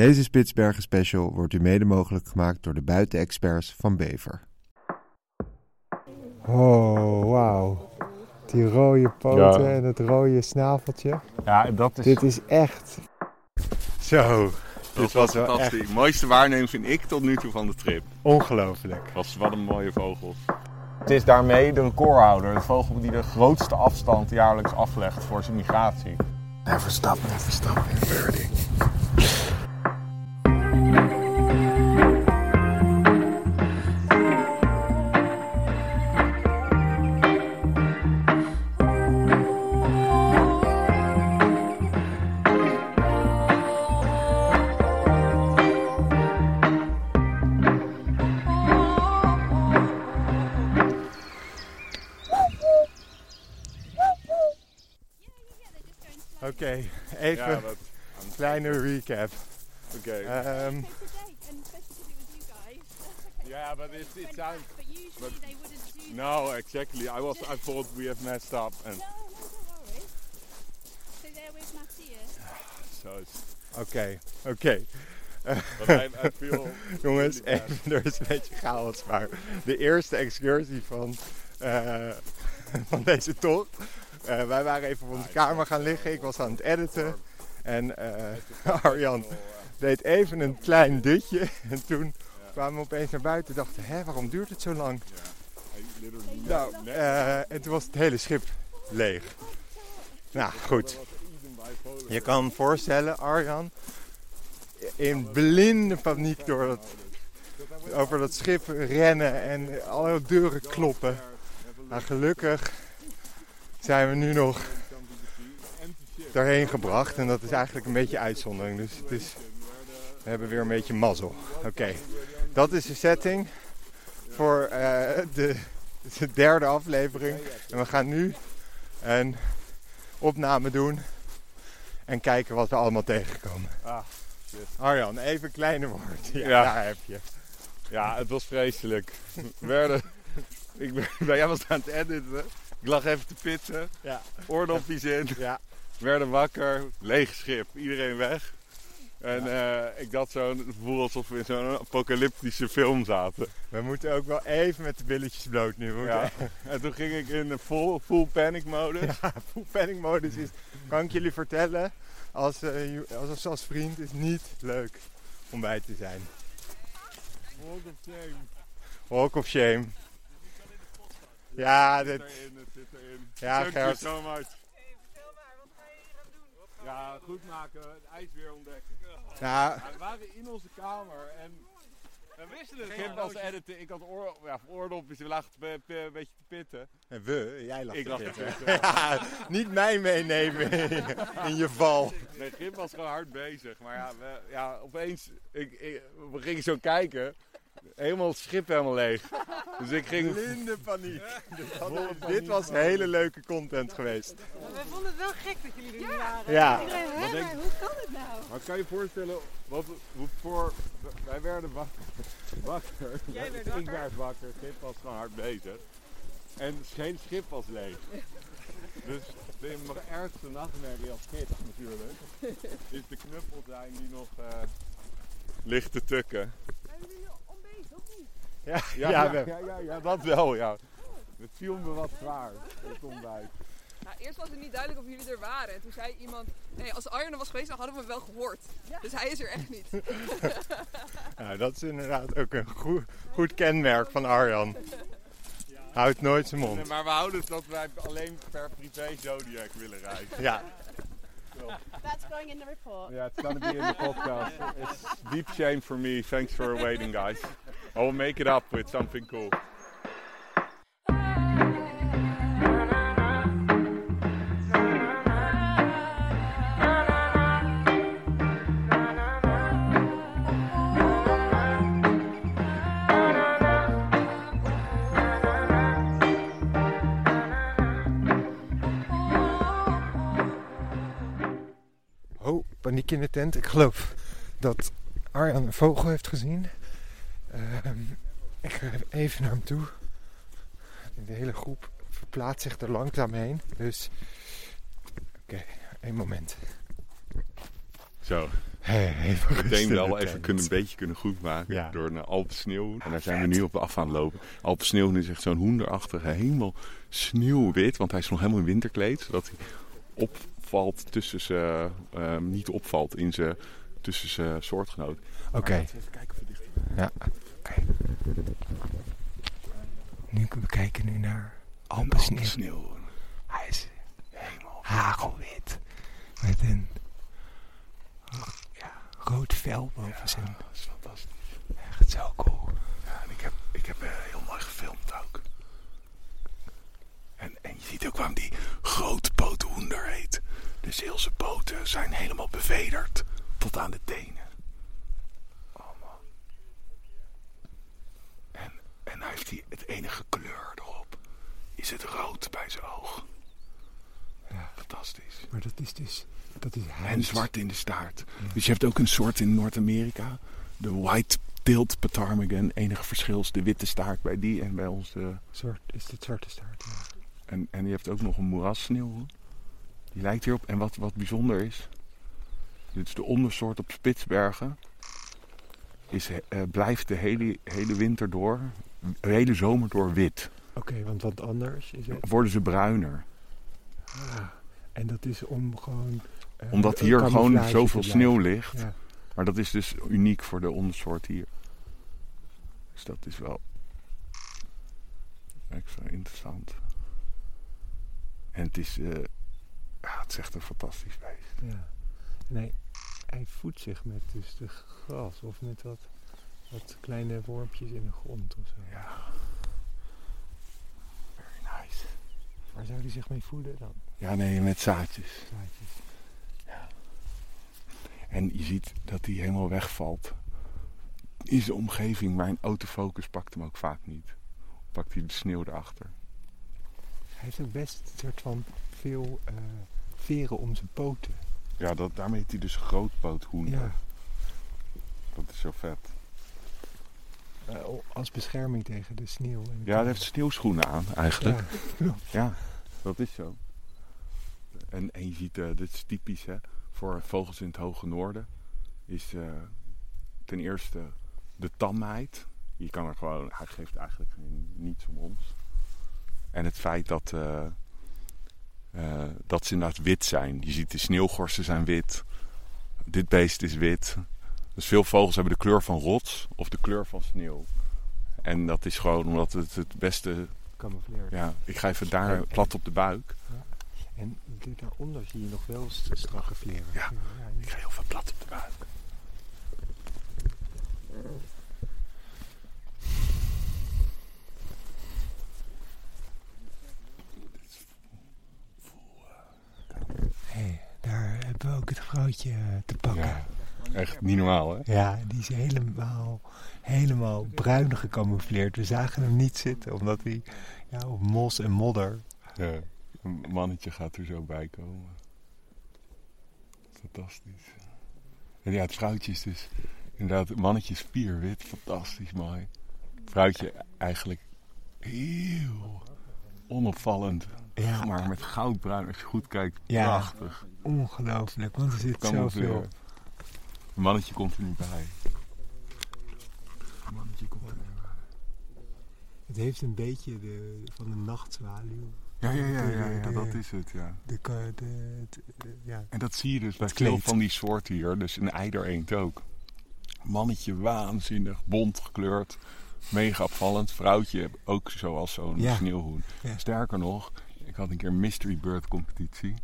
Deze Spitsbergen special wordt u mede mogelijk gemaakt door de buitenexperts van Bever. Oh, wauw. Die rode poten Ja. en het rode snaveltje. Ja, dat is, Dit is echt... Zo, dat dit was was fantastisch. Mooiste waarneming vind ik tot nu toe van de trip. ongelooflijk. Was wat een mooie vogels. Het is daarmee de recordhouder. De vogel die de grootste afstand jaarlijks aflegt voor zijn migratie. Never stop, never stop in birding. Een kleine recap. Oké. Ehm, Ja, but it, it sounds... But usually but- they wouldn't do No, exactly. I was. I thought we have messed up, and No, no, don't worry. So they're with Matthias. so it's. Oké, I feel. Jongens, really even, er is een beetje chaos, maar de eerste excursie van, eh, van deze tocht. eh, wij waren even op onze kamer gaan liggen, ik was aan het editen. En eh, Arjan deed even een klein dutje. En toen kwamen we opeens naar buiten en dachten, hè, waarom duurt het zo lang? Nou, eh, en toen was het hele schip leeg. Nou, goed. Je kan voorstellen, Arjan, in blinde paniek door dat, over dat schip rennen en alle deuren kloppen. Maar gelukkig zijn we nu nog daarheen gebracht en dat is eigenlijk een beetje uitzondering. Dus het is, we hebben weer een beetje mazzel. Oké, dat is de setting voor eh, de, de derde aflevering. En we gaan nu een opname doen en kijken wat we allemaal tegenkomen. Ah. Arjan, even een kleine woord. Ja, Ja. daar heb je. Ja, het was vreselijk. We werden. Ik ben, jij was aan het editen. Ik lag even te pitten. Ja. Oordopjes in. Ja. We werden wakker. Leeg schip. Iedereen weg. En eh, ik had zo'n gevoel alsof we in zo'n apocalyptische film zaten. We moeten ook wel even met de billetjes bloot nu. Ja. En toen ging ik in de full, full panic modus. Ja, full panic modus is, kan ik jullie vertellen, als, eh, als, als vriend is niet leuk om bij te zijn. Walk of shame. Walk of shame. Ja, dit, zit erin, het zit erin. Ja, Thank you Gert. so much. Ja, goed maken, het ijs weer ontdekken. Ja, we waren in onze kamer en we wisten het. Gim was editen, ik had oor, ja, oordopjes, we lagen een beetje te pitten. en we, jij lag Ik te lag te pitten. Ja, niet mij meenemen in, in je val. Nee, Gim was gewoon hard bezig. Maar ja, we, ja opeens, ik, ik- we gingen zo kijken. Helemaal het schip helemaal leeg. Dus ik ging... Blinde paniek. Dit was hele leuke content geweest. We vonden het wel gek dat jullie er niet waren. Ja. Iedereen, hè, Wat denk- maar hoe kan het nou? Maar kan je je voorstellen, wat, hoe voor... Wij werden wakker. wakker. Jij werd Ik wakker. werd wakker, het schip was gewoon hard bezig. En geen schip was leeg. Dus de nog ergste nachtmerrie als gids natuurlijk, is de knuppel zijn die nog eh, ligt te tukken. Zijn jullie onbezig of niet? Ja, Ja, ja, ja, dat wel, ja. Het viel me wat zwaar, het ontbijt. Nou, eerst was het niet duidelijk of jullie er waren. En toen zei iemand, nee, als Arjen er was geweest, dan hadden we hem wel gehoord. Dus hij is er echt niet. Nou, dat is inderdaad ook een goed, goed kenmerk van Arjan. Houdt nooit zijn Nee, mond. maar we houden het dat wij alleen per privé Zodiac willen reizen. Ja, That's going in the report. Yeah, it's gonna be in the podcast. It's deep shame for me. Thanks for waiting, guys. I will make it up with something cool. Oh, paniek in de tent. Ik geloof dat Arjan een vogel heeft gezien. Ehm, ik ga even naar hem toe. De hele groep verplaatst zich er langzaam heen. Dus, oké, één moment. Zo, Hey, even meteen wel even kunnen, een beetje kunnen goedmaken Ja. door een Alpen sneeuwhoen. En daar zijn we nu op af aan het lopen. Alpen sneeuwhoen is echt zo'n hoenderachtige, helemaal sneeuwwit. Want hij is nog helemaal in winterkleed. Zodat hij opvalt tussen zijn, ehm, niet opvalt in zijn, tussen zijn soortgenoten. Oké. Even kijken of we Ja, oké. Nu we kijken nu naar sneeuwhoen. Hij is hagelwit. Met een ja, rood vel boven zijn. Dat is fantastisch. Echt zo cool. Ja, en ik heb, ik heb eh, heel mooi gefilmd ook. En, en je ziet ook waarom die grote poothoender heet. De Zeelse poten zijn helemaal bevederd tot aan de tenen. Oh man. En, hij heeft die, het enige kleur erop. Is het rood bij zijn oog. Ja. Fantastisch. Maar dat is dus... Dat is En zwart in de staart. Dus je hebt ook een soort in Noord-Amerika. De white-tailed ptarmigan. Enige verschil is de witte staart bij die en bij ons de... Zwart, is dit zwarte staart? Ja. En, en je hebt ook nog een moerassneeuwhoen. Die lijkt hierop. En wat, wat bijzonder is... Dit is de ondersoort op Spitsbergen. Is, eh, blijft de hele, hele winter door... De hele zomer door wit. Oké, want wat anders is het... Worden ze bruiner. Ah, en dat is om gewoon... eh, Omdat hier gewoon zoveel sneeuw ligt. Ja. Maar dat is dus uniek voor de ondersoort hier. Dus dat is wel extra interessant. En het is, eh, ja, het is echt een fantastisch beest. Ja. Nee, hij voedt zich met dus de gras of met wat, wat kleine wormpjes in de grond of zo. Ja. Very nice. Waar zou hij zich mee voeden dan? Ja, nee, met zaadjes. Zaadjes. En je ziet dat hij helemaal wegvalt in zijn omgeving. Mijn autofocus pakt hem ook vaak niet. Pakt hij de sneeuw erachter. Hij heeft ook best een soort van veel eh, veren om zijn poten. Ja, dat, daarmee heet hij dus grootpoothoender. Ja. Dat is zo vet. Eh, als bescherming tegen de sneeuw. En Ja, hij heeft sneeuwschoenen aan eigenlijk. Ja. Ja, dat is zo. En, en je ziet, eh, dit is typisch hè, voor vogels in het hoge noorden. Is eh, ten eerste de tamheid. Je kan er gewoon, hij geeft eigenlijk geen, niets om ons. En het feit dat, dat ze inderdaad wit zijn. Je ziet de sneeuwgorsen zijn wit. Dit beest is wit. Dus veel vogels hebben de kleur van rots of de kleur van sneeuw. En dat is gewoon omdat het het beste Camoufleerd. ja, ik ga even daar plat op de buik. En dit daaronder zie je nog wel st- strakke vleren. Ja. Ik ga heel veel plat op de buik. Hey, daar hebben we ook het vrouwtje eh, te pakken. Ja, echt niet normaal hè? Ja, die is helemaal, helemaal bruin gecamoufleerd. We zagen hem niet zitten, omdat hij ja, op mos en modder... Ja. Een mannetje gaat er zo bij komen. Fantastisch. En ja, het vrouwtje is dus inderdaad, het mannetje is spierwit, fantastisch mooi. Het vrouwtje eigenlijk heel onopvallend. Ja, Maar met goudbruin, als je goed kijkt, Ja. prachtig. ongelooflijk, want er zit zoveel... Mannetje komt er niet bij. Het mannetje komt er niet bij. Het heeft een beetje de, van de nachtzwaluw. Ja, ja, ja, ja, dat is het, ja. De, de- ja. En dat zie je dus bij veel van die soorten hier. Dus een eidereend ook. Mannetje waanzinnig, bont gekleurd. Mega opvallend. Vrouwtje ook zoals zo'n Ja. sneeuwhoen. Ja. Sterker nog, ik had een keer een mystery bird competitie.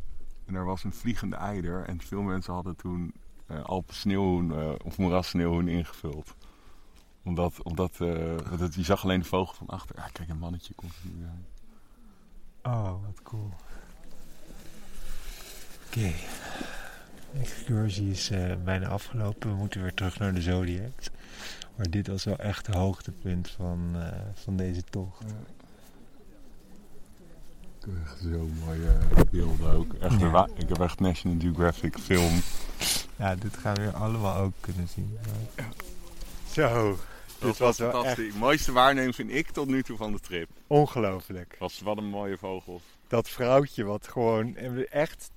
En er was een vliegende eider. En veel mensen hadden toen eh Alpen sneeuwhoen eh, of moerassneeuwhoen ingevuld. Omdat, omdat eh, het- je zag alleen de vogel van achter. Ja, kijk, een mannetje komt er nu. Oh, wat cool. Oké. De excursie is bijna afgelopen. We moeten weer terug naar de Zodiac. Maar dit was wel echt het hoogtepunt van, van deze tocht. Echt zo mooie beelden ook. Echt Ja. ik heb echt National Geographic film. Ja, dit gaan we weer allemaal ook kunnen zien. Zo, dit was echt De mooiste waarneming vind ik tot nu toe van de trip. ongelooflijk. Was wat een mooie vogels. Dat vrouwtje wat gewoon echt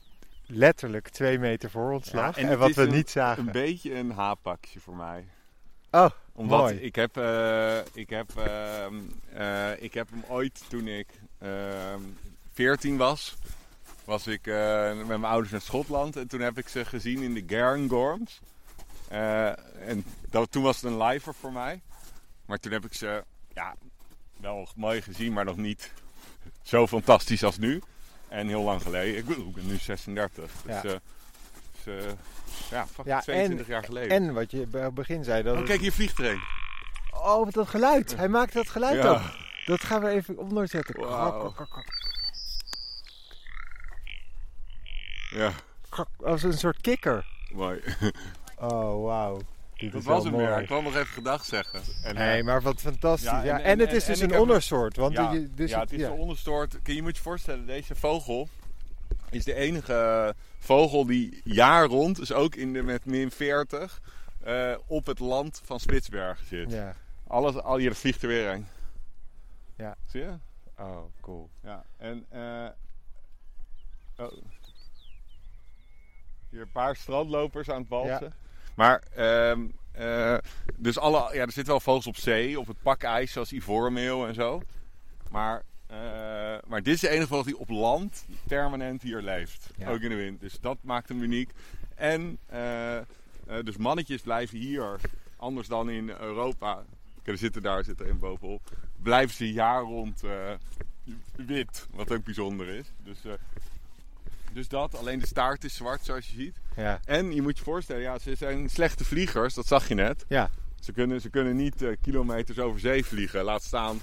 letterlijk twee meter voor ons Ja, lag. en wat we een- niet zagen. Een beetje een haapakje voor mij. Oh, Omdat mooi. ik heb, eh, ik, heb, ehm, eh, ik heb hem ooit toen ik ehm 14 was, was ik eh, met mijn ouders naar Schotland. En toen heb ik ze gezien in de Cairngorms. Eh, en dat, toen was het een liver voor mij. Maar toen heb ik ze ja, wel mooi gezien, maar nog niet zo fantastisch als nu. En heel lang geleden. Ik ben nu 36. Dus, Ja. eh, dus, ja, fucking Ja, 22 jaar geleden. En wat je bij het begin zei. Dat oh, kijk, hier vliegt er een. Oh, wat dat geluid. Hij maakt dat geluid Ja. ook. Dat gaan we even krok, krok, Ja. Als een soort kikker. mooi. Oh, wauw. Dit Dat was hem mooi. weer. Ik kwam nog even gedag zeggen. En, Nee, eh, maar wat fantastisch. Ja, Ja, en, en- en- het is en- dus en een ondersoort. Want ja, die- dus ja, het is ja. een ondersoort. Kun je moet je voorstellen, deze vogel is de enige vogel die jaar rond, dus ook in de, met min 40, eh, op het land van Spitsbergen zit. Ja. Alles, al hier vliegt er weer een. Ja. Zie je? Oh, cool. Ja, en eh, oh. Hier een paar strandlopers aan het walsen. Maar, ehm, eh, dus alle, ja, er zitten wel vogels op zee, op het pakijs, zoals ivoormeel en zo. Maar, eh, maar dit is de enige vogel die op land permanent hier leeft. Ja. Ook in de wind. Dus dat maakt hem uniek. En, eh, dus mannetjes blijven hier, anders dan in Europa. Kijk, er zitten daar zitten er een bovenop. Blijven ze jaar rond wit, wat ook bijzonder is. Dus, dus dat, alleen de staart is zwart zoals je ziet. Ja. En je moet je voorstellen, ja, ze zijn slechte vliegers, dat zag je net. Ja. Ze kunnen, ze kunnen niet eh, kilometers over zee vliegen, laat staan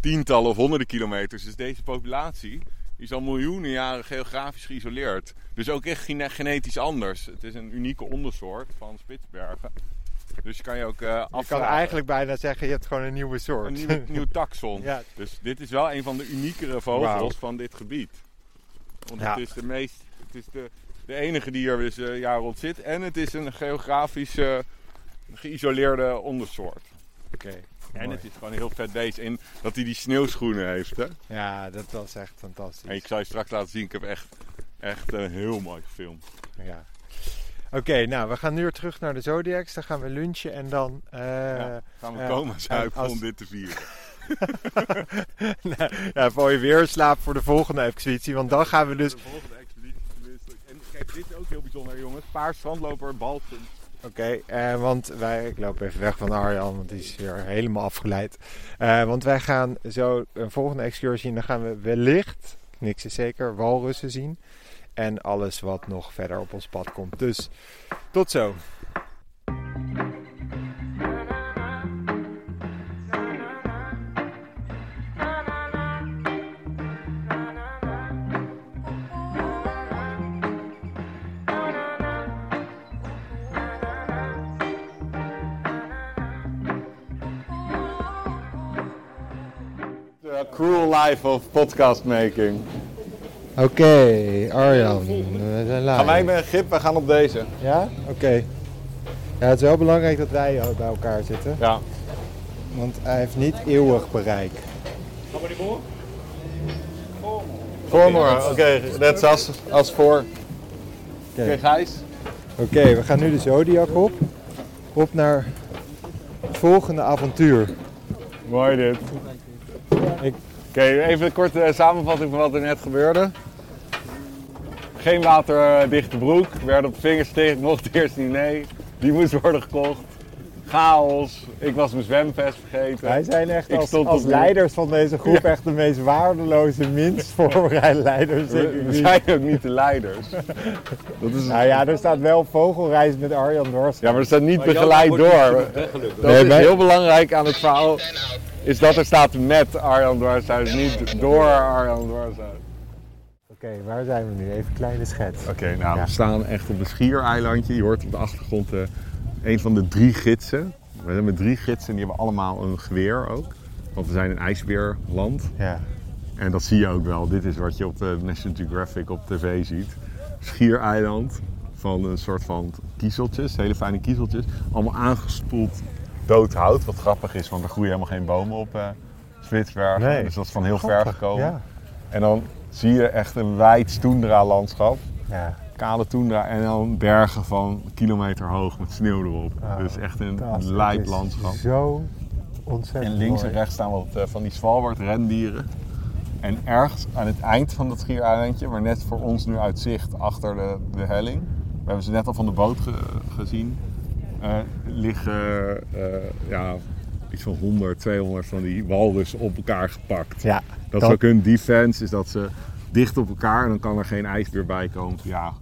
tientallen of honderden kilometers. Dus deze populatie is al miljoenen jaren geografisch geïsoleerd. Dus ook echt gene- genetisch anders. Het is een unieke ondersoort van Spitsbergen. Dus je kan je ook eh Je kan afvragen. eigenlijk bijna zeggen, je hebt gewoon een nieuwe soort. een nieuwe, nieuw taxon. Ja. Dus dit is wel een van de uniekere vogels van dit gebied. Want Ja. het is de meest, het is de, de enige die er dus eh, jaar rond zit. En het is een geografisch eh, geïsoleerde ondersoort. Oké. En mooi. het is gewoon heel vet beest. En dat hij die sneeuwschoenen heeft. Hè? Ja, dat was echt fantastisch. En ik zal je straks laten zien. Ik heb echt, echt een heel mooi gefilmd. Ja. Oké, nou, we gaan nu weer terug naar de Zodiacs. Dan gaan we lunchen en dan... Ja, Gaan we komen zuipen als- om dit te vieren. nou, ja, voor je weer slaap voor de volgende expeditie. Want dan gaan we dus... De volgende expeditie tenminste. En kijk, dit is ook heel bijzonder jongens. Paars, strandloper, balsen. Oké, eh, want wij... Ik loop even weg van Arjan, want die is weer helemaal afgeleid. Eh, want wij gaan zo een volgende excursie en dan gaan we wellicht, niks is zeker, walrussen zien. En alles wat nog verder op ons pad komt. Dus tot zo. Life of podcast making. Oké, Arjan, we zijn live. Gaan wij met een gip, wij gaan op deze. Ja? Oké. Ja, het is wel belangrijk dat wij bij elkaar zitten. Ja. Want hij heeft niet eeuwig bereik. Voormoor, oké, net zoals als voor. Oké, Oké, Gijs. Oké, we gaan nu de Zodiac op. Op naar het volgende avontuur. Mooi dit. Ik- Oké, even een korte samenvatting van wat er net gebeurde. Geen waterdichte broek, werd op vingers tegen, mocht eerst niet nee. Die moest worden gekocht. Chaos, ik was mijn zwemvest vergeten. Wij zijn echt Ik als, stond als leiders van deze groep echt de meest waardeloze, minst voorbereide leiders. denk We, ik we niet. zijn ook niet de leiders. Dat is, Nou ja, er staat wel vogelreis met Arjan Dors. ja, maar er staat niet begeleid door. Dat Nee, is heel belangrijk aan het verhaal. Is dat er staat met Arjan Dwarshuis, niet door Arjan Dwarshuis. Oké, waar zijn we nu? Even een kleine schets. Oké, nou, Ja. we staan echt op een schiereilandje. Je hoort op de achtergrond eh, een van de drie gidsen. We hebben drie gidsen en die hebben allemaal een geweer ook. Want we zijn een ijsbeerland. Ja. En dat zie je ook wel. Dit is wat je op de National Geographic op tv ziet. Schiereiland van een soort van kiezeltjes, hele fijne kiezeltjes. Allemaal aangespoeld dood hout. Wat grappig is, want er groeien helemaal geen bomen op Spitsbergen. Nee. Dus dat is van heel ver gekomen. Ja. En dan zie je echt een wijd toendra landschap. ja. kale toendra en dan bergen van kilometer hoog met sneeuw erop. Oh, dus echt een lijp landschap. Zo ontzettend En links en rechts staan wat eh, van die Svalbard rendieren. En ergens aan het eind van dat schiereilandje, maar net voor ons nu uit zicht achter de, de helling, we hebben ze net al van de boot ge- gezien, liggen eh, ja, iets van 100, 200 van die walrussen op elkaar gepakt. Ja, Dat, dat- is ook hun defense, is dat ze dicht op elkaar en dan kan er geen ijs meer bij komen. Ja,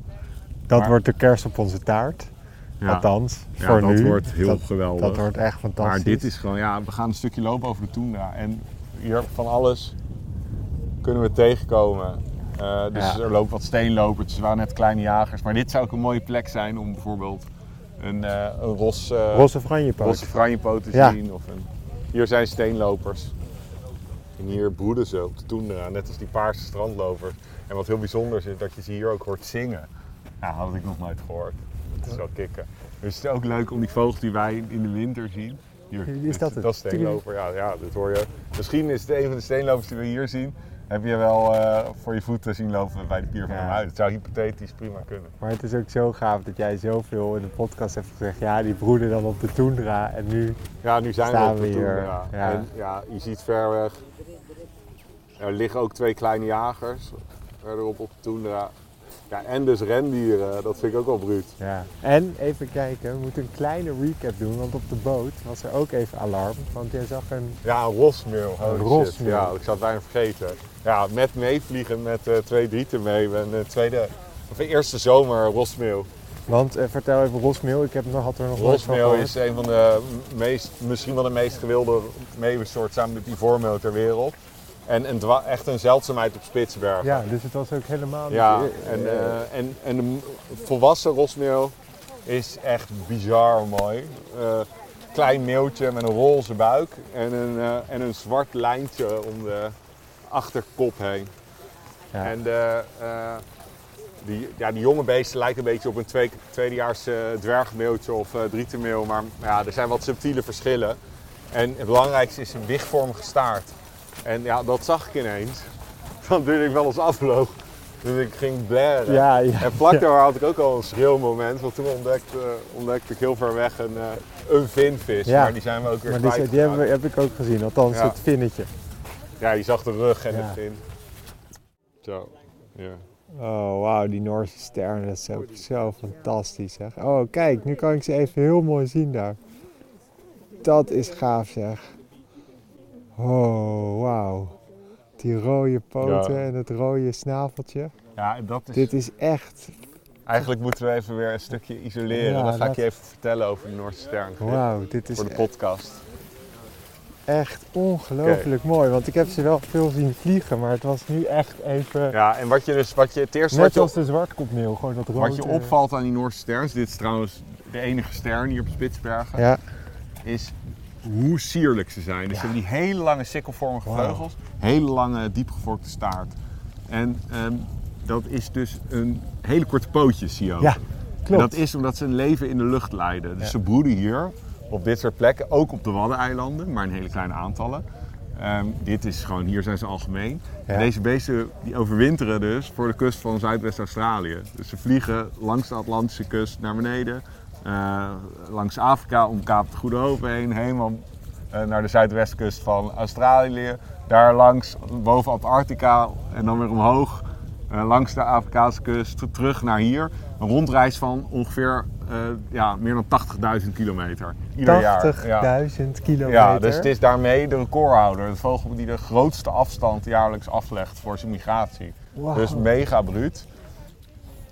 dat Maar- wordt de kerst op onze taart. ja. Althans, Ja, voor dat nu. wordt heel dat, geweldig. Dat wordt echt fantastisch. Maar dit is gewoon, ja, we gaan een stukje lopen over de Toendra. En hier van alles kunnen we tegenkomen. Eh, dus Ja. er lopen wat steenlopertjes, er waren net kleine jagers. Maar dit zou ook een mooie plek zijn om bijvoorbeeld een, eh een ros, eh, Rosse franjepoot. rosse franjepoot te Ja. zien. Of een, hier zijn steenlopers. En hier broeden ze op de Toendra, net als die paarse strandlopers. En wat heel bijzonder is, is dat je ze hier ook hoort zingen. Ja, had ik nog nooit gehoord. Dat is wel kicken. Dus het is ook leuk om die vogels die wij in de winter zien. Hier, Is dat het? Dat is steenloper, ja, ja, dat hoor je. Misschien is het een van de steenlopers die we hier zien. Heb je wel eh, voor je voeten zien lopen bij de pier van Ja. de Muiden. Het zou hypothetisch prima kunnen. Maar het is ook zo gaaf dat jij zoveel in de podcast hebt gezegd. Ja, die broeden dan op de toendra. En nu, Ja, nu zijn Staan we op de hier, Toendra. ja. En ja, je ziet ver weg. Er liggen ook twee kleine jagers verderop op de Toendra. Ja, en dus rendieren, dat vind ik ook wel bruut. ja. En even kijken, we moeten een kleine recap doen. Want op de boot was er ook even alarm. Want jij zag een... Ja, een rosmeel. Shit. rosmeel. Ja, ik zou het bijna vergeten. Ja, met meevliegen met eh, twee drieten mee. Hebben de tweede, of de eerste zomer rosmeel. Want eh, vertel even Rosmeel, ik heb nog, had er nog Rosmeel is een van de meest, misschien wel de meest gewilde meeuwensoort samen met die voormeel ter wereld. En een echt een zeldzaamheid op Spitsbergen. Ja, dus het was ook helemaal niet... Ja, en, eh, en, en de volwassen rosmeel is echt bizar mooi. Eh, klein meeltje met een roze buik en een, eh, en een zwart lijntje om de achterkop heen. Ja. En de, die, ja, die jonge beesten lijken een beetje op een twee, tweedejaars dwergmeeltje of drietenmeel. Maar ja, er zijn wat subtiele verschillen. En het belangrijkste is een wichtvormige staart. En ja, dat zag ik ineens. Van toen ik wel eens afvloog. Dus ik ging blaren. ja, ja. En vlak daar had ik ook al een schreeuwmoment. Want toen ontdekte, ontdekte ik heel ver weg een, eh, een vinvis. Ja. Maar die zijn we ook weer Maar die, kwijt. die hebben, heb ik ook gezien, althans het vinnetje. Ja, je zag de rug en de vin. Zo, ja. Oh, wauw, die Noorse sterren, dat is ook zo fantastisch zeg. Oh, kijk, nu kan ik ze even heel mooi zien daar. Dat is gaaf zeg. Oh, wauw. Die rode poten Ja. en het rode snaveltje. Ja, dat is... Dit is echt, Eigenlijk moeten we even weer een stukje isoleren. Ja, Dan ga ik je even vertellen over de Noordse Sterren. wauw, dit is Voor de podcast. echt ongelooflijk mooi. Want ik heb ze wel veel zien vliegen, maar het was nu echt even... Ja, en wat je dus, wat je het eerste Net als de zwartkopmeel, gewoon dat rode. wat je opvalt aan die Noorse sterren, dit is trouwens de enige ster hier op Spitsbergen, Ja, is hoe sierlijk ze zijn. Dus ze hebben die hele lange sikkelvormige vleugels, hele lange diepgevorkte staart. En ehm, dat is dus een hele korte pootjes, zie je ook. Ja, En klopt. dat is omdat ze een leven in de lucht leiden. Dus ze broeden hier op dit soort plekken, ook op de Waddeneilanden, maar in hele kleine aantallen. Ehm, dit is gewoon, hier zijn ze algemeen. Ja. Deze beesten die overwinteren dus voor de kust van Zuidwest-Australië. Dus ze vliegen langs de Atlantische kust naar beneden, eh, langs Afrika om Kaap de Goede Hoop heen, helemaal eh, naar de zuidwestkust van Australië. Daar langs, boven Antarctica en dan weer omhoog eh, langs de Afrikaanse kust, terug naar hier. Een rondreis van ongeveer ja, meer dan 80.000 kilometer ieder jaar. 80.000 Ja. kilometer. Ja, dus het is daarmee de recordhouder. De vogel die de grootste afstand jaarlijks aflegt voor zijn migratie. Wauw. Dus mega bruut.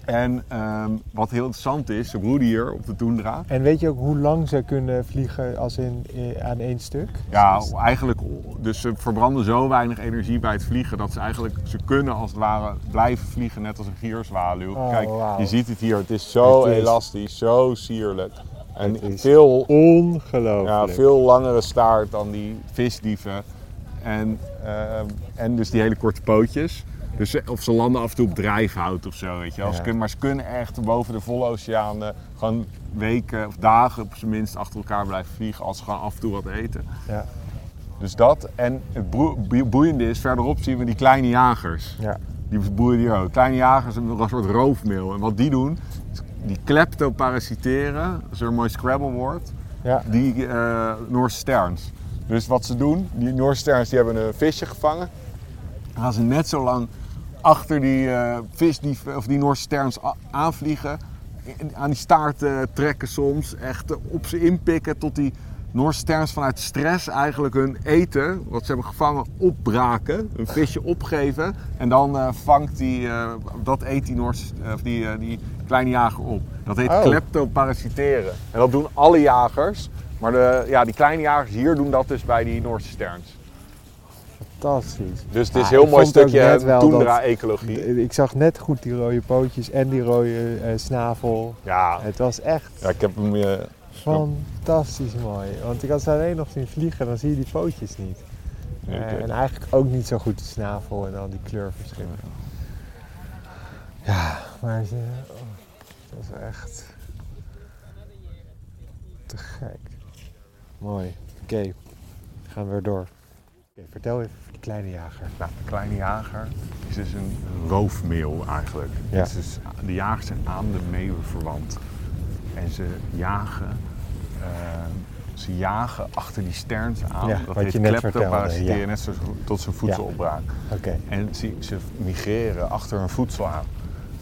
En ehm, wat heel interessant is, ze broeden hier op de toendra. En weet je ook hoe lang ze kunnen vliegen als in, eh, aan één stuk? Ja, eigenlijk, dus ze verbranden zo weinig energie bij het vliegen dat ze eigenlijk, ze kunnen als het ware blijven vliegen net als een gierzwaluw. Oh, Kijk, je ziet het hier, het is zo Het is- elastisch, zo sierlijk. En Het is veel, Ongelooflijk. ja, veel langere staart dan die visdieven. En, ehm, en dus die hele korte pootjes. Dus, ze- of ze landen af en toe op drijfhout of zo, weet je wel. Ja. Maar ze kunnen echt boven de volle oceaan eh, gewoon weken of dagen op zijn minst achter elkaar blijven vliegen als ze gewoon af en toe wat eten. Ja. Dus dat. En het boeiende is, verderop zien we die kleine jagers. Ja. Die boeren hier ook. Kleine jagers, een soort roofmeel. En wat die doen, die kleptoparasiteren, dat is een mooi Scrabble-woord, Ja. die eh Noorse sterns. Dus wat ze doen, die Noorse sterns die hebben een visje gevangen. Dan gaan ze net zo lang achter die eh, vis, die, of die Noorse sterns aanvliegen. en Aan die staart eh, trekken soms. Echt eh, op ze inpikken tot die Noorse sterns vanuit stress eigenlijk hun eten, wat ze hebben gevangen, opbraken. Een visje opgeven. En dan eh, vangt die, dat eet die, Noorse, of die, die kleine jager op. Dat heet Oh. kleptoparasiteren. En dat doen alle jagers. Maar de, ja, die kleine jagers hier doen dat dus bij die Noorse sterns. Fantastisch. Dus het is Ah, een heel mooi stukje toendra-ecologie. Ik zag net goed die rode pootjes en die rode eh, snavel. Ja, Het was echt ja, ik heb hem... eh, fantastisch mooi. Want ik had ze alleen nog zien vliegen, dan zie je die pootjes niet. Eh, Oké. en eigenlijk ook niet zo goed de snavel en al die kleurverschillen. Ja, maar ze, oh, dat was echt te gek. Mooi. Oké, gaan we weer door. Oké, vertel even kleine jager. Nou, een kleine jager is dus een roofmeeuw eigenlijk. Ja. Dus, dus de jagers zijn aan de meeuwen verwant. En ze jagen, eh, ze jagen achter die sterns aan. Ja, dat wat je net vertelde, ja. net zoals tot zijn voedselopbraak. Oké, En ze, ze migreren achter hun voedsel aan.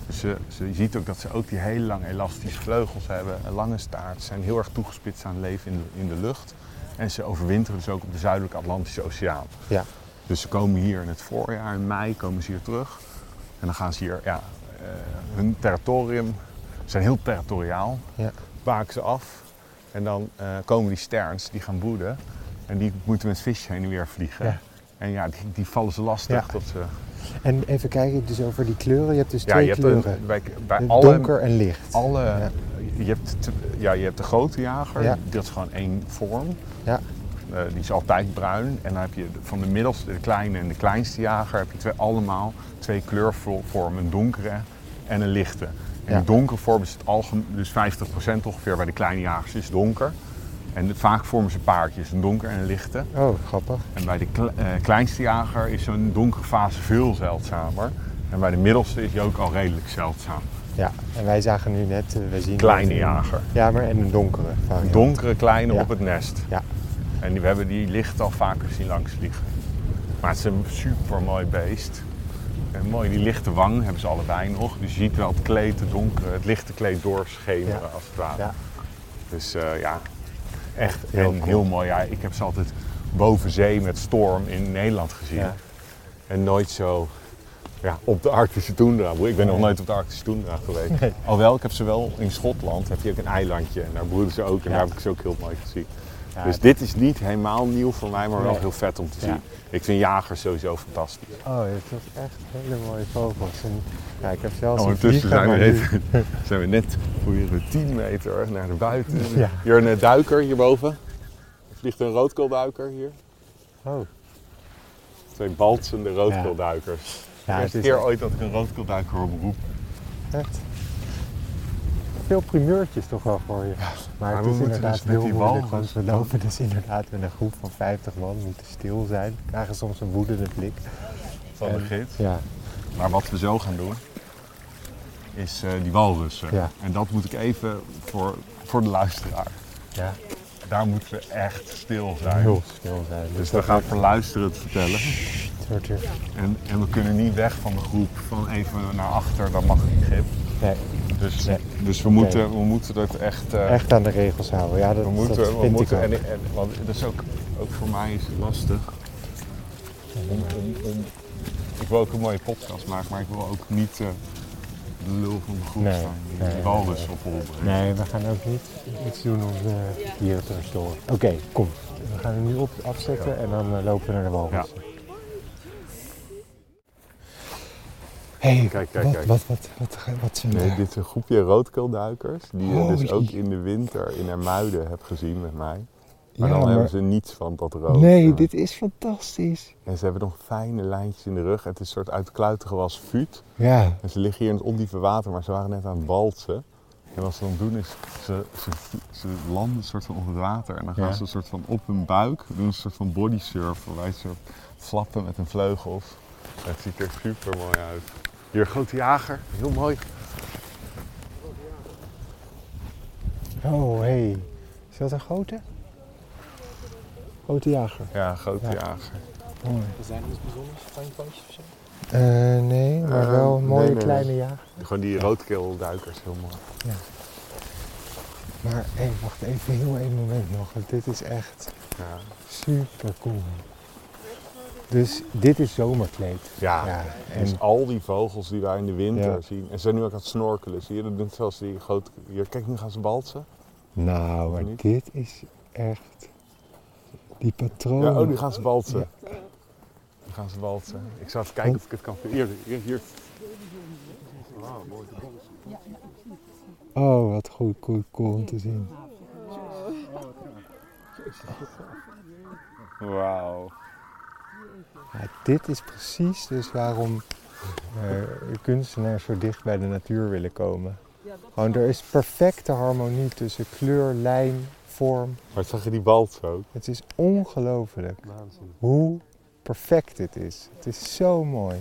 Dus ze, ze, je ziet ook dat ze ook die hele lange elastische vleugels hebben, een lange staart, ze zijn heel erg toegespitst aan het leven in de, in de lucht. En ze overwinteren dus ook op de zuidelijke Atlantische Oceaan. ja. Dus ze komen hier in het voorjaar, in mei, komen ze hier terug. En dan gaan ze hier, ja, eh, hun territorium, ze zijn heel territoriaal, Ja. baken ze af. En dan eh, komen die sterns, die gaan broeden. En die moeten met visjes heen en weer vliegen. Ja. En ja, die, die vallen ze lastig. Ja. Tot ze, En even kijken dus over die kleuren. Je hebt dus ja, twee je hebt kleuren. een, bij, bij alle, Donker en licht. alle Ja. je, hebt, ja, je hebt de grote jager, Ja. dat is gewoon één vorm. Ja. Eh, die is altijd bruin. En dan heb je de- van de middelste, de kleine en de kleinste jager, heb je twee, allemaal twee kleurvormen. Een donkere en een lichte. En Ja. die donkere vorm is het algemeen, dus 50% ongeveer bij de kleine jagers is donker. En vaak vormen ze paardjes, een donker en een lichte. Oh, grappig. En bij de kle- eh, kleinste jager is zo'n donkere fase veel zeldzamer. En bij de middelste is die ook al redelijk zeldzaam. Ja, en wij zagen nu net, we zien Kleine jager. Ja, maar en een donkere variant. Een donkere kleine Ja. op het nest. Ja. En die, we hebben die licht al vaker zien langs vliegen. Maar het is een super mooi beest. En mooi, die lichte wang hebben ze allebei nog. Dus je ziet wel het kleed, het donkere, het lichte kleed doorschemeren Ja. als het ware. Ja. Dus eh, ja, echt Heel heel, cool. heel mooi. Ja, ik heb ze altijd boven zee met storm in Nederland gezien. Ja. En nooit zo ja, op de Arctische Toendra. Ik ben nog Nee. nooit op de Arctische Toendra geweest. Alhoewel, ik heb ze wel in Schotland. Heb je ook een eilandje. En daar broeden ze ook. En daar heb ik ze ook heel mooi gezien. Ja, dus dit is niet helemaal nieuw voor mij, maar wel heel vet om te Ja. zien. Ik vind jagers sowieso fantastisch. Oh, het was echt hele mooie vogels. En, ja, ik heb zelfs een Ondertussen zijn we, net, zijn we net weer 10 meter naar de buiten. Ja. Hier een duiker hierboven. Er vliegt een roodkoolduiker hier. Oh, Twee baltsende roodkoolduikers. ja, de het eerste is keer ooit dat ik een roodkoolduiker hoor beroep. echt veel primeurtjes toch wel voor je. maar maar het is inderdaad dus met heel die moeilijk, want we lopen dus inderdaad met een groep van 50 man, moeten stil zijn. We krijgen soms een woedende blik. Van de gids. Ja, Maar wat we zo gaan doen, is eh, die walrussen. Ja. En dat moet ik even voor, voor de luisteraar. ja, Daar moeten we echt stil zijn. heel stil zijn. Dus we gaan voor luisteren het vertellen. er- En, en we kunnen niet weg van de groep, van even naar achter, dat mag niet grip. Nee, Dus, Nee. dus we, moeten, we moeten het echt... eh, echt aan de regels houden. Ja, dat, we moeten, dat we vind moeten, ik ook. en, en, want dat is ook, ook voor mij is het lastig. Om, om, om, ik wil ook een mooie podcast maken, maar ik wil ook niet eh, lul van de groep Nee, staan. Die nee, walrus nee. op. Nee, we gaan ook niet iets doen om de dieren te. Oké, kom. We gaan hem nu op, afzetten en dan eh, lopen we naar de walrus. Hey, Kijk, kijk, wat, kijk. Wat, wat, wat, wat, wat zijn Nee, dit is een groepje roodkeelduikers die je dus ook in de winter in Ermuiden hebt gezien met mij. Maar Ja, dan maar- hebben ze niets van dat rood. Nee, Ja. dit is fantastisch. En ze hebben nog fijne lijntjes in de rug. Het is een soort uitkluitigen als vuut. Ja, En ze liggen hier in het ondiepe water, maar ze waren net aan het balsen. En wat ze dan doen is, ze, ze, ze landen een soort van onder het water. En dan gaan Ja. ze een soort van op hun buik, doen een soort van bodysurf. Waarbij ze flappen met hun vleugels. Het ziet er super mooi uit. Hier een grote jager, heel mooi. Oh, hé. Hey. Is dat een grote? Grote jager. Ja, een grote Ja. jager. Mooi. Zijn er iets bijzonders? Fijnpootjes of zo? Eh, nee, maar Eh, wel een mooie nee, nee. kleine jager. Gewoon die roodkeelduikers, heel mooi. Maar hé, wacht even, heel één moment nog. want Dit is echt Ja, super cool. Dus dit is zomerkleed. ja. Ja, en Dus al die vogels die wij in de winter Ja. zien. En ze zijn nu ook aan het snorkelen. Zie je, dat doen zelfs die grote... Hier, kijk, nu gaan ze balsen. nou, maar dit is echt die patroon. Ja, oh, nu gaan ze balsen. Nu gaan ze balsen. Ik zou even kijken of ik het kan. Hier, hier, hier. Wauw, mooi te. Oh, wat goed, cool, cool om te zien. Wauw. Ja, dit is precies dus waarom eh, kunstenaars zo dicht bij de natuur willen komen. Gewoon, er is perfecte harmonie tussen kleur, lijn, vorm. Maar zag je die balsen ook? Het is ongelooflijk hoe perfect dit is. Het is zo mooi.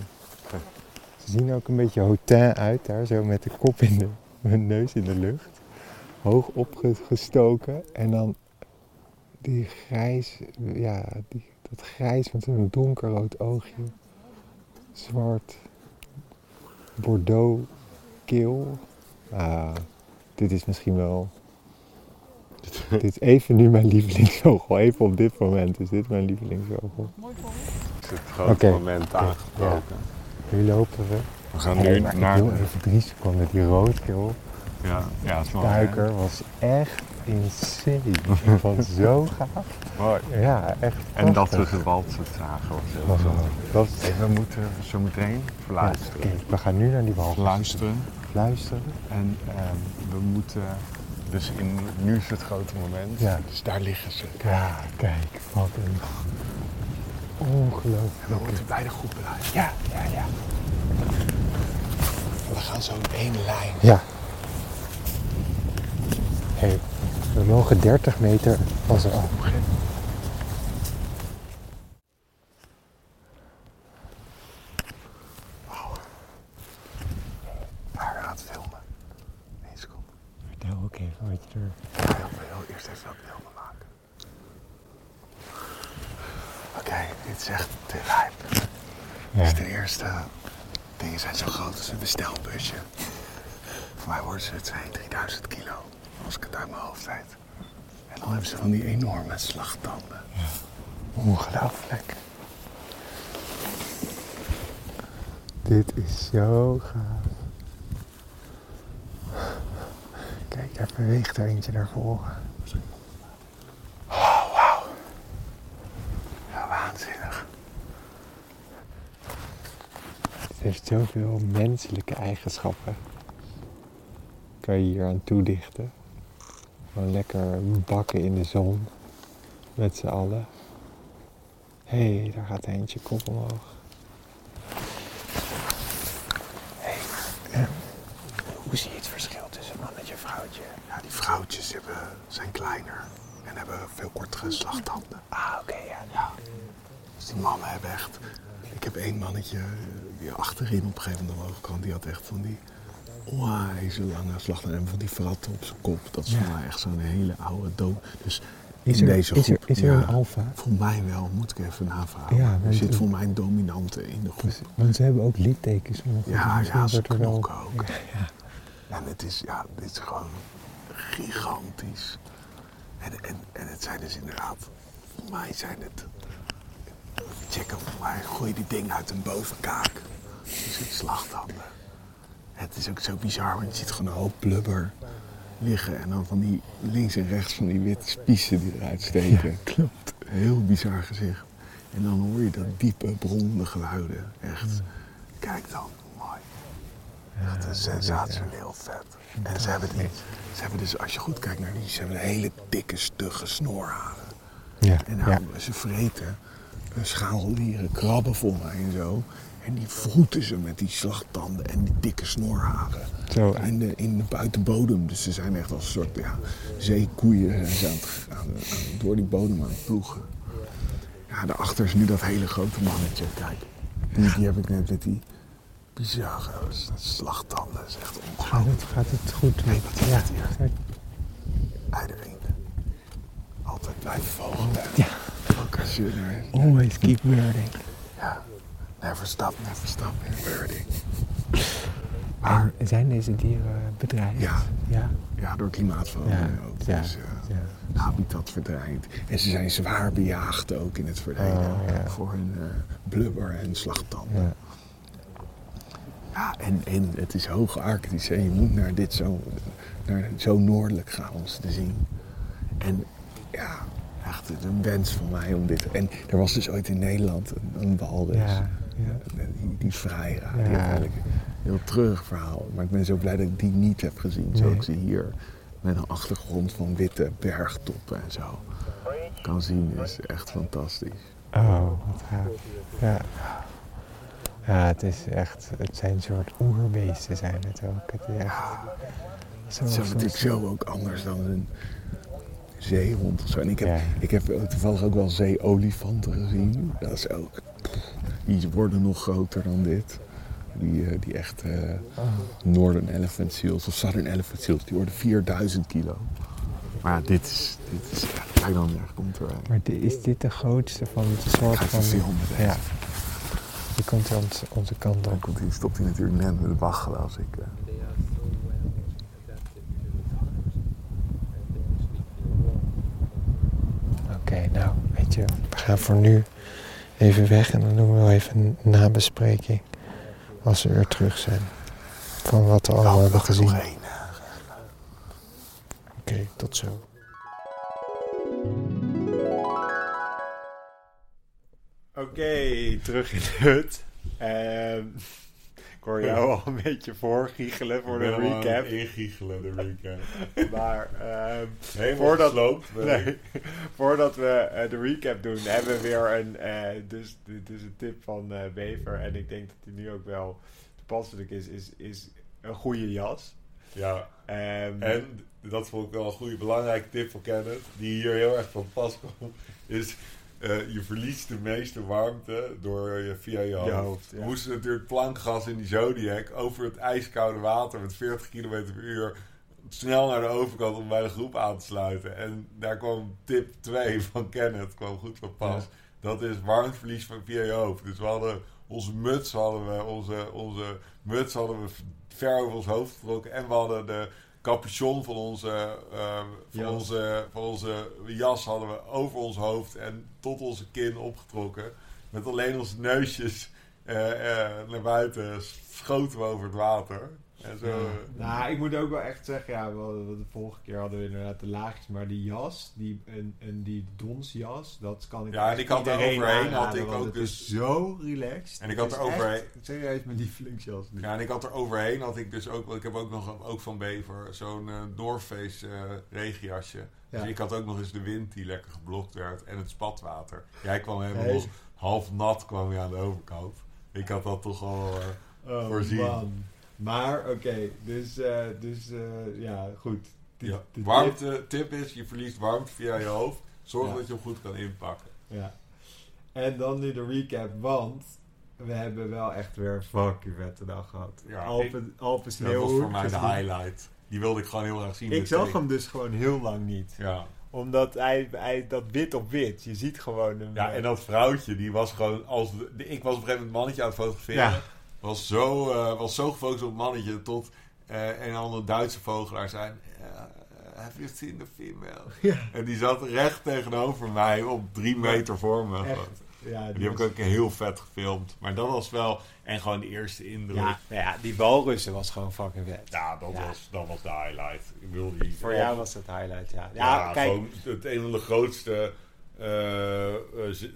Ze zien ook een beetje hotin uit daar, zo met de kop in de, hun neus in de lucht. Hoog opgestoken en dan die grijs, ja, die, dat grijs met een donkerrood oogje. Zwart, bordeaux, keel. Ah, dit is misschien wel... dit is even nu mijn lievelingsvogel. Even op dit moment is dit mijn lievelingsvogel. Is het grote Oké. moment aangebroken. Nu lopen we. We gaan Hey, nu naar... Ik even drie seconden. Die roodkeel Ja, ja, het is mooi. duiker was echt insane. Ik vond het zo gaaf. Mooi. Ja, echt En dat we gebalsen zagen was heel Oh, dat is- Hey, we moeten zo meteen Ja. Oké, we gaan nu naar die wal. Fluisteren. Fluisteren. En ehm, we moeten... Dus in, nu is het grote moment. Ja. Dus daar liggen ze. Ja, kijk, wat een We ongelooflijk. moeten bij de groep blijven. Ja, ja, ja. We gaan zo in één lijn. Ja. Hey, we mogen 30 meter van ze af. Waar gaat filmen? Eén seconde. Vertel ook even wat je er... Ja, ik wil eerst even wat beelden maken. Oké, dit is echt te lijp. Ja. Dus de eerste dingen zijn zo groot als een bestelbusje. Voor mij worden ze 2.000, 3000 kilo. Als ik het uit mijn hoofd weet. En dan hebben ze van die enorme slagtanden. Ongelooflijk. Dit is zo gaaf. Kijk, daar beweegt naar voren. Ja, waanzinnig. Het heeft zoveel menselijke eigenschappen. Kan je hier aan toedichten. Gewoon lekker bakken in de zon. Met z'n allen. Hé, hey, daar gaat eentje kop omhoog. Hoe zie je het verschil tussen mannetje en vrouwtje? Ja, die vrouwtjes hebben, zijn kleiner en hebben veel kortere slagtanden. Ah, oké, ja. ja. Dus die mannen hebben echt... Ik heb één mannetje, die achterin op een gegeven moment omhoog kan, die had echt van die onwijs lange slagtanden en van die verratten op zijn kop. Dat is Ja. voor mij echt zo'n hele oude dood. Dus Is in er, deze is groep... er, is er ja, een alfa? Voor mij wel, moet ik even navragen. Ja, er zit voor mij een dominante in de groep. Want ze hebben ook littekens. Ja, ja, ze knokken ook. Ja, ja. En het is, ja, dit is gewoon gigantisch. En, en, en het zijn dus inderdaad, voor mij zijn het, checken voor mij, gooi die ding uit een bovenkaak. Dus het slagtanden. Het is ook zo bizar, want je ziet gewoon een hoop blubber liggen. En dan van die links en rechts van die witte spiezen die eruit steken. klopt. Heel bizar gezicht. En dan hoor je dat diepe, bromende geluiden. Echt. Kijk dan. Echt een sensationeel vet. En ze hebben, die, ze hebben dus, als je goed kijkt naar die, ze hebben hele dikke, stugge snoorharen. Ja, En ja. nou, ze vreten scharreldieren, krabben voor mij en zo. En die vroeten ze met die slagtanden en die dikke snoorharen. Zo. In de, in de buitenbodem. Dus ze zijn echt als een soort ja, zeekoeien ze aan het, aan, aan- door die bodem aan het ploegen. Ja, daarachter is nu dat hele grote mannetje. Kijk. Die, die heb ik net met die bizarre slagtanden. Dat is echt ongelooflijk. Gaat het, gaat het goed met ja. Eidervrienden. Altijd blijven volgen. Ja. Always keep learning. Ja. Never stop, never stop in learning. Maar zijn deze dieren bedreigd? Ja. Ja. Ja, door klimaatverandering Ja, ook. ja, Dus, eh, ja. habitat verdwijnt. En ze zijn zwaar bejaagd ook in het verleden. Oh. Voor hun eh, blubber en slagtanden. Ja. En, en het is hoog arctisch. En je moet naar dit zo, naar zo noordelijk gaan om ze te zien. En ja, echt een wens van mij om dit... En er was dus ooit in Nederland een, een walvis. Ja, ja. Die, die Ja. heeft eigenlijk een heel treurig verhaal. Maar ik ben zo blij dat ik die niet heb gezien. Nee. Zoals ik ze hier met een achtergrond van witte bergtoppen en zo kan zien. Is echt fantastisch. Oh, wat gaaf. Ja. Ja, het is echt, het zijn een soort oerbeesten zijn het ook. Het is echt zo, Het is natuurlijk zo ook anders dan een zeehond of zo. En ik heb, Ja. ik heb toevallig ook wel zeeolifanten gezien. Dat is ook... Die worden nog groter dan dit. Die, eh, die echt eh, Oh. Northern Elephant Seals of Southern Elephant Seals, die worden 4000 kilo. Maar ja, dit is, dit is kijk dan, daar komt er een. Maar is dit de grootste van het soort van... Ja. Die komt ons, onze kant Dan op. komt hij, stopt hij natuurlijk net met de als ik... eh, Oké, nou, weet je, we gaan voor nu even weg en dan doen we wel even een nabespreking als we weer terug zijn. Van wat we allemaal oh, hebben gezien. één. Oké, tot zo. Oké, terug in de hut. Ehm, ik hoor jou al een beetje voorgiechelen voor de recap. Ingiechelen, de recap. Maar Helemaal Voordat- nee, voordat we eh, de recap doen, hebben we weer een, eh, dus, dus een tip van eh Bever. En ik denk dat die nu ook wel toepasselijk is, is, is een goede jas. Ja, Ehm, en dat vond ik wel een goede belangrijke tip van Kenneth, die hier heel erg van pas komt, is eh, je verliest de meeste warmte door je, via je hoofd. hoofd, ja. We moesten natuurlijk plankgas in die Zodiac over het ijskoude water met 40 km per uur snel naar de overkant om bij de groep aan te sluiten. En daar kwam tip 2 van Kenneth, kwam goed van pas. Ja. Dat is warmteverlies van via je hoofd. Dus we hadden onze muts, hadden we, onze, onze muts hadden we ver over ons hoofd getrokken. En we hadden de capuchon van onze, eh, van, Jas. onze, van onze jas hadden we over ons hoofd en tot onze kin opgetrokken. Met alleen onze neusjes eh, eh, naar buiten schoten we over het water. En zo, Nou, ik moet ook wel echt zeggen, ja, we de vorige keer hadden we inderdaad de laagjes, maar die jas, die, en, en die donsjas, dat kan ik Ja, en ik had iedereen overheen, had ik ook dus- zo relaxed. En ik had er overheen- Serieus mijn lievelingsjas. nu. Ja, en ik had er overheen, had ik dus ook, ik heb ook nog ook van Bever zo'n eh North Face eh, regenjasje. Ja. Dus ik had ook nog eens de wind die lekker geblokt werd en het spatwater. Jij kwam helemaal Nee. half nat kwam je aan de overkant. Ik had dat toch al eh, Oh, voorzien. man. Maar oké, dus, eh, dus eh, ja, goed. De- Ja. de Warmte, tip is, je verliest warmte via je hoofd. Zorg Ja. dat je hem goed kan inpakken. Ja. En dan nu de recap, want we hebben wel echt weer een fucking vette dag gehad. Ja, Alpen, Alpen Dat was voor mij de highlight. Die wilde ik gewoon heel graag zien. Ik met zag hem dus gewoon heel lang niet. Ja. Omdat hij, hij dat wit op wit, je ziet gewoon hem. ja, en dat vrouwtje, die was gewoon... Als ik was op een gegeven moment mannetje aan het fotograferen. Ja. Was, zo, eh, was zo gefocust op het mannetje tot eh, een andere Duitse vogelaar zei... eh, have you seen the female? Ja. En die zat recht tegenover mij op drie meter voor me. Echt. Ja, die heb ik ook heel vet gefilmd. Maar dat was wel... En gewoon de eerste indruk. Ja, Ja, nou die walrussen was gewoon fucking vet. dat, Ja. Was, dat was de highlight. Ik wilde die... Voor jou was het highlight, ja. Ja, Ja, kijk. gewoon het een van de grootste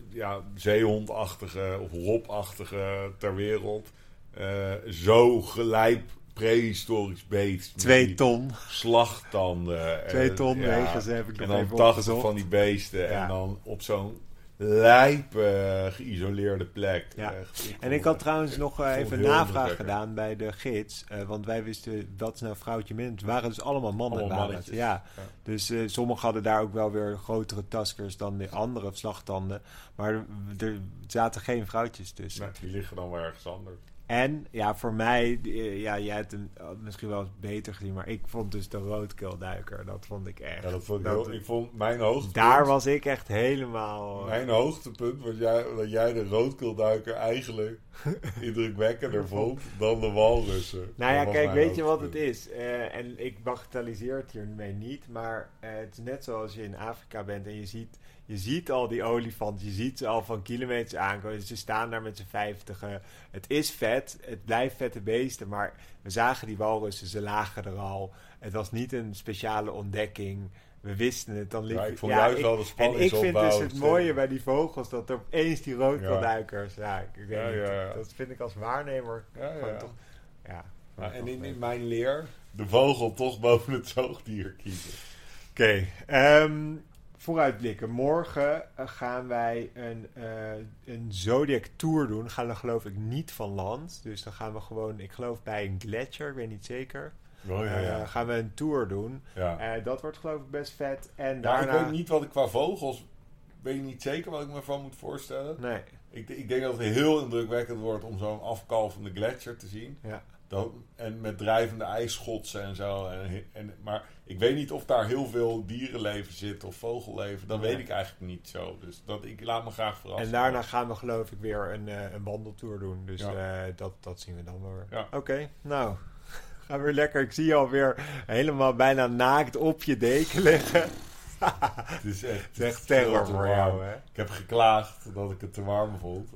ja, zeehondachtige of robachtige ter wereld. Eh, zo gelijk prehistorisch beest. Twee ton. Slagtanden. Twee en, ton ja, ze heb ik nog En dan even 80 opgezocht. van die beesten. Ja. En dan op zo'n lijpe geïsoleerde plek. Ja. Echt, ik En ik had het- trouwens nog eh, even navraag gedaan bij de gids. eh, want wij wisten wat is nou vrouwtje min. Het waren dus allemaal mannen. Allemaal. Ja. Ja. Dus eh, sommigen hadden daar ook wel weer grotere taskers dan de andere slagtanden. Maar er, er zaten geen vrouwtjes tussen. Nee, die liggen dan wel ergens anders. En ja, voor mij, eh, ja, jij hebt hem eh, misschien wel eens beter gezien, maar ik vond dus de roodkeelduiker, dat vond ik echt. Ja, dat vond ik, dat- heel- ik vond mijn hoogtepunt. daar was ik echt helemaal. Mijn hoogtepunt was jij, dat jij de roodkeelduiker eigenlijk indrukwekkender vond dan de walrussen. Nou ja, kijk, weet je wat het is? Eh, en ik bagatelliseer het hiermee niet, maar eh, het is net zoals je in Afrika bent en je ziet, je ziet al die olifanten, je ziet ze al van kilometers aankomen. Ze staan daar met z'n vijftigen. Het is vet, het blijft vette beesten, maar we zagen die walrussen, ze lagen er al. Het was niet een speciale ontdekking. We wisten het, dan liep Ja, ik vond juist wel de En spanningsopbouw ik vind dus het mooie bij die vogels dat er opeens die roodkeelduikers. Ja, ik weet Ja, niet, ja, ja. dat vind ik als waarnemer. Ja, gewoon ja. toch- ja, Nou, en in, in mijn leer de vogel toch boven het zoogdier kiezen. Oké, ehm, vooruitblikken. Morgen eh, gaan wij een, eh, een Zodiac Tour doen. Gaan we geloof ik niet van land. Dus dan gaan we gewoon, ik geloof bij een gletsjer, ik weet niet zeker. Oh, ja, ja. Eh, gaan we een tour doen. Ja. Dat wordt geloof ik best vet. En Ja, daarna... ik weet niet wat ik qua vogels... weet ik niet zeker wat ik me van moet voorstellen. Nee. Ik, ik denk dat het heel indrukwekkend wordt om zo'n afkalvende gletsjer te zien. Ja. Dat, en met drijvende ijsschotsen en zo. En, en, maar ik weet niet of daar heel veel dierenleven zit of vogelleven. Dat Nee. weet ik eigenlijk niet zo. Dus dat, ik laat me graag verrassen. En daarna gaan we geloof ik weer een, eh, een wandeltour doen. Dus Ja. eh, dat, dat zien we dan wel weer. Ja. Oké, nou. We weer lekker. Ik zie je alweer helemaal bijna naakt op je deken liggen. Het is echt, Het is echt terror te voor jou, hè? Ik heb geklaagd dat ik het te warm vond.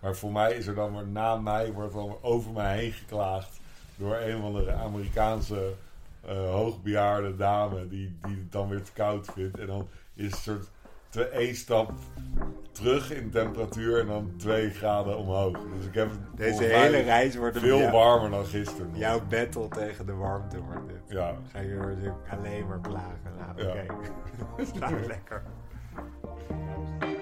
Maar voor mij is er dan weer na mij, wordt dan over mij heen geklaagd. Door een of andere Amerikaanse eh, hoogbejaarde dame die, die het dan weer te koud vindt. En dan is het een soort twee, één stap terug in temperatuur en dan twee graden omhoog. Dus ik heb Deze hele reis wordt veel jou- warmer dan gisteren. nog. Jouw battle tegen de warmte wordt dit. Ja. Ga je alleen maar klagen. Nou, Ja. oké. Is nou lekker.